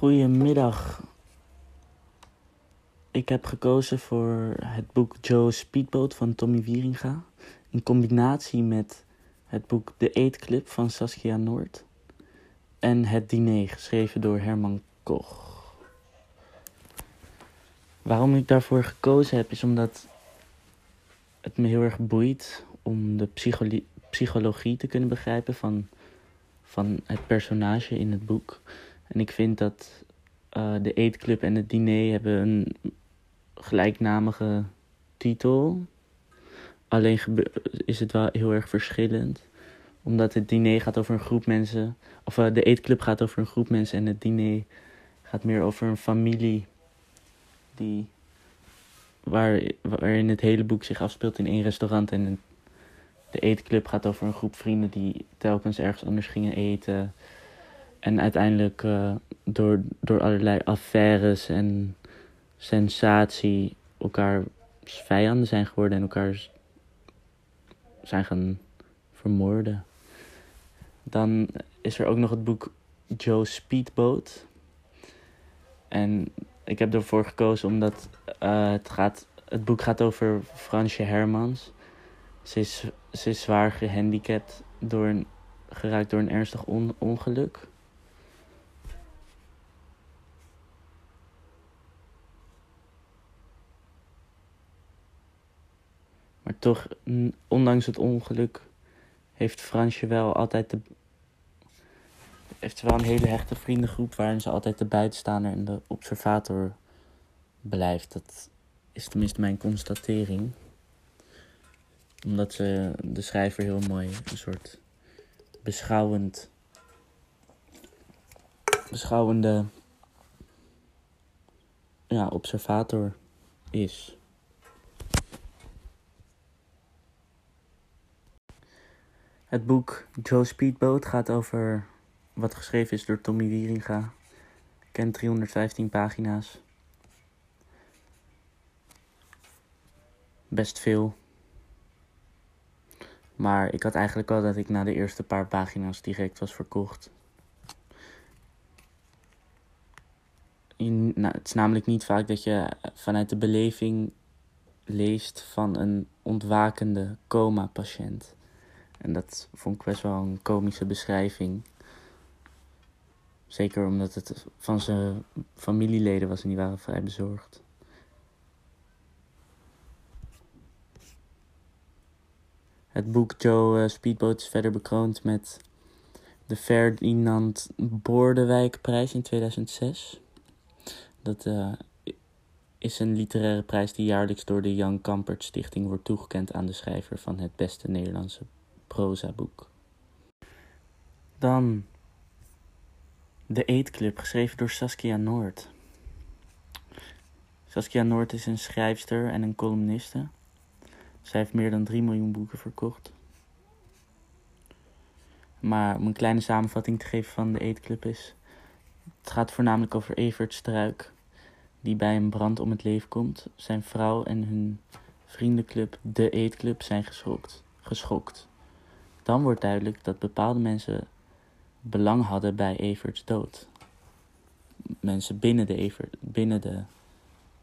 Goedemiddag. Ik heb gekozen voor het boek Joe Speedboat van Tommy Wieringa. In combinatie met het boek De Eetclub van Saskia Noord. En Het Diner, geschreven door Herman Koch. Waarom ik daarvoor gekozen heb, is omdat het me heel erg boeit om de psychologie te kunnen begrijpen van, van het personage in het boek. En ik vind dat uh, de eetclub en het diner hebben een gelijknamige titel. Alleen is het wel heel erg verschillend. Omdat het diner gaat over een groep mensen. Of uh, de eetclub gaat over een groep mensen en het diner gaat meer over een familie. Die, waar, waarin het hele boek zich afspeelt in één restaurant. En de eetclub gaat over een groep vrienden die telkens ergens anders gingen eten. En uiteindelijk uh, door, door allerlei affaires en sensatie elkaar vijanden zijn geworden en elkaar zijn gaan vermoorden. Dan is er ook nog het boek Joe Speedboat. En ik heb ervoor gekozen omdat uh, het, gaat, het boek gaat over Fransje Hermans. Ze is, ze is zwaar gehandicapt door een, geraakt door een ernstig ongeluk. Maar toch, ondanks het ongeluk, heeft Fransje wel altijd de. Heeft wel een hele hechte vriendengroep waarin ze altijd de buitenstaander en de observator blijft. Dat is tenminste mijn constatering. Omdat ze de schrijver heel mooi een soort beschouwend. beschouwende. ja, observator is. Het boek Joe Speedboat gaat over wat geschreven is door Tommy Wieringa. Kent 315 pagina's. Best veel. Maar ik had eigenlijk al dat ik na de eerste paar pagina's direct was verkocht. In, nou, het is namelijk niet vaak dat je vanuit de beleving leest van een ontwakende coma-patiënt. En dat vond ik best wel een komische beschrijving. Zeker omdat het van zijn familieleden was en die waren vrij bezorgd. Het boek Joe uh, Speedboat is verder bekroond met de Ferdinand Boordewijkprijs in 2006. Dat uh, is een literaire prijs die jaarlijks door de Jan Kampert Stichting wordt toegekend aan de schrijver van het beste Nederlandse prozaboek. Dan De Eetclub, geschreven door Saskia Noord. Saskia Noord is een schrijfster en een columniste. Zij heeft meer dan 3 miljoen boeken verkocht. Maar om een kleine samenvatting te geven van de Eetclub is... Het gaat voornamelijk over Evert Struik, die bij een brand om het leven komt. Zijn vrouw en hun vriendenclub, de Eetclub, zijn geschokt. geschokt. Dan wordt duidelijk dat bepaalde mensen belang hadden bij Everts dood. Mensen binnen de, Evert, binnen de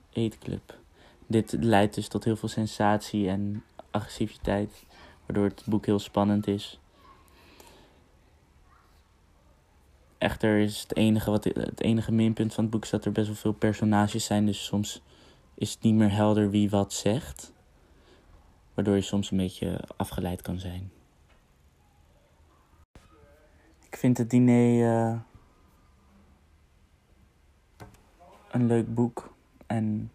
eetclub. Dit leidt dus tot heel veel sensatie en agressiviteit, waardoor het boek heel spannend is. Echter is het enige, wat, het enige minpunt van het boek is dat er best wel veel personages zijn, dus soms is het niet meer helder wie wat zegt. Waardoor je soms een beetje afgeleid kan zijn. Ik vind het diner uh, een leuk boek en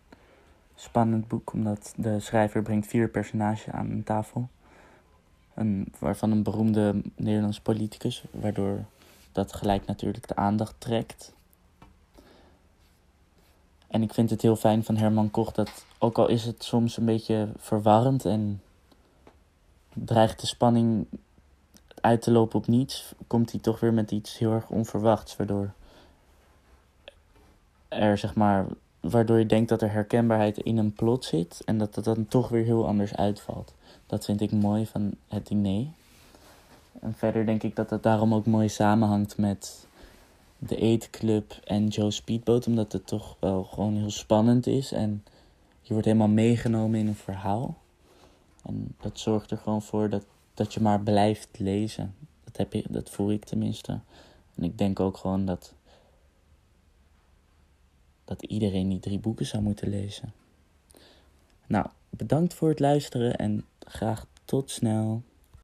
spannend boek, omdat de schrijver brengt vier personages aan een tafel. Een, waarvan een beroemde Nederlandse politicus, waardoor dat gelijk natuurlijk de aandacht trekt. En ik vind het heel fijn van Herman Koch dat, ook al is het soms een beetje verwarrend en dreigt de spanning uit te lopen op niets, komt hij toch weer met iets heel erg onverwachts, waardoor er zeg maar, waardoor je denkt dat er herkenbaarheid in een plot zit en dat het dan toch weer heel anders uitvalt. Dat vind ik mooi van het diner. En verder denk ik dat het daarom ook mooi samenhangt met The Eat Club en Joe Speedboat, omdat het toch wel gewoon heel spannend is en je wordt helemaal meegenomen in een verhaal. En dat zorgt er gewoon voor dat, dat je maar blijft lezen. Dat, heb je, dat voel ik tenminste. En ik denk ook gewoon dat, dat iedereen die drie boeken zou moeten lezen. Nou, bedankt voor het luisteren en graag tot snel.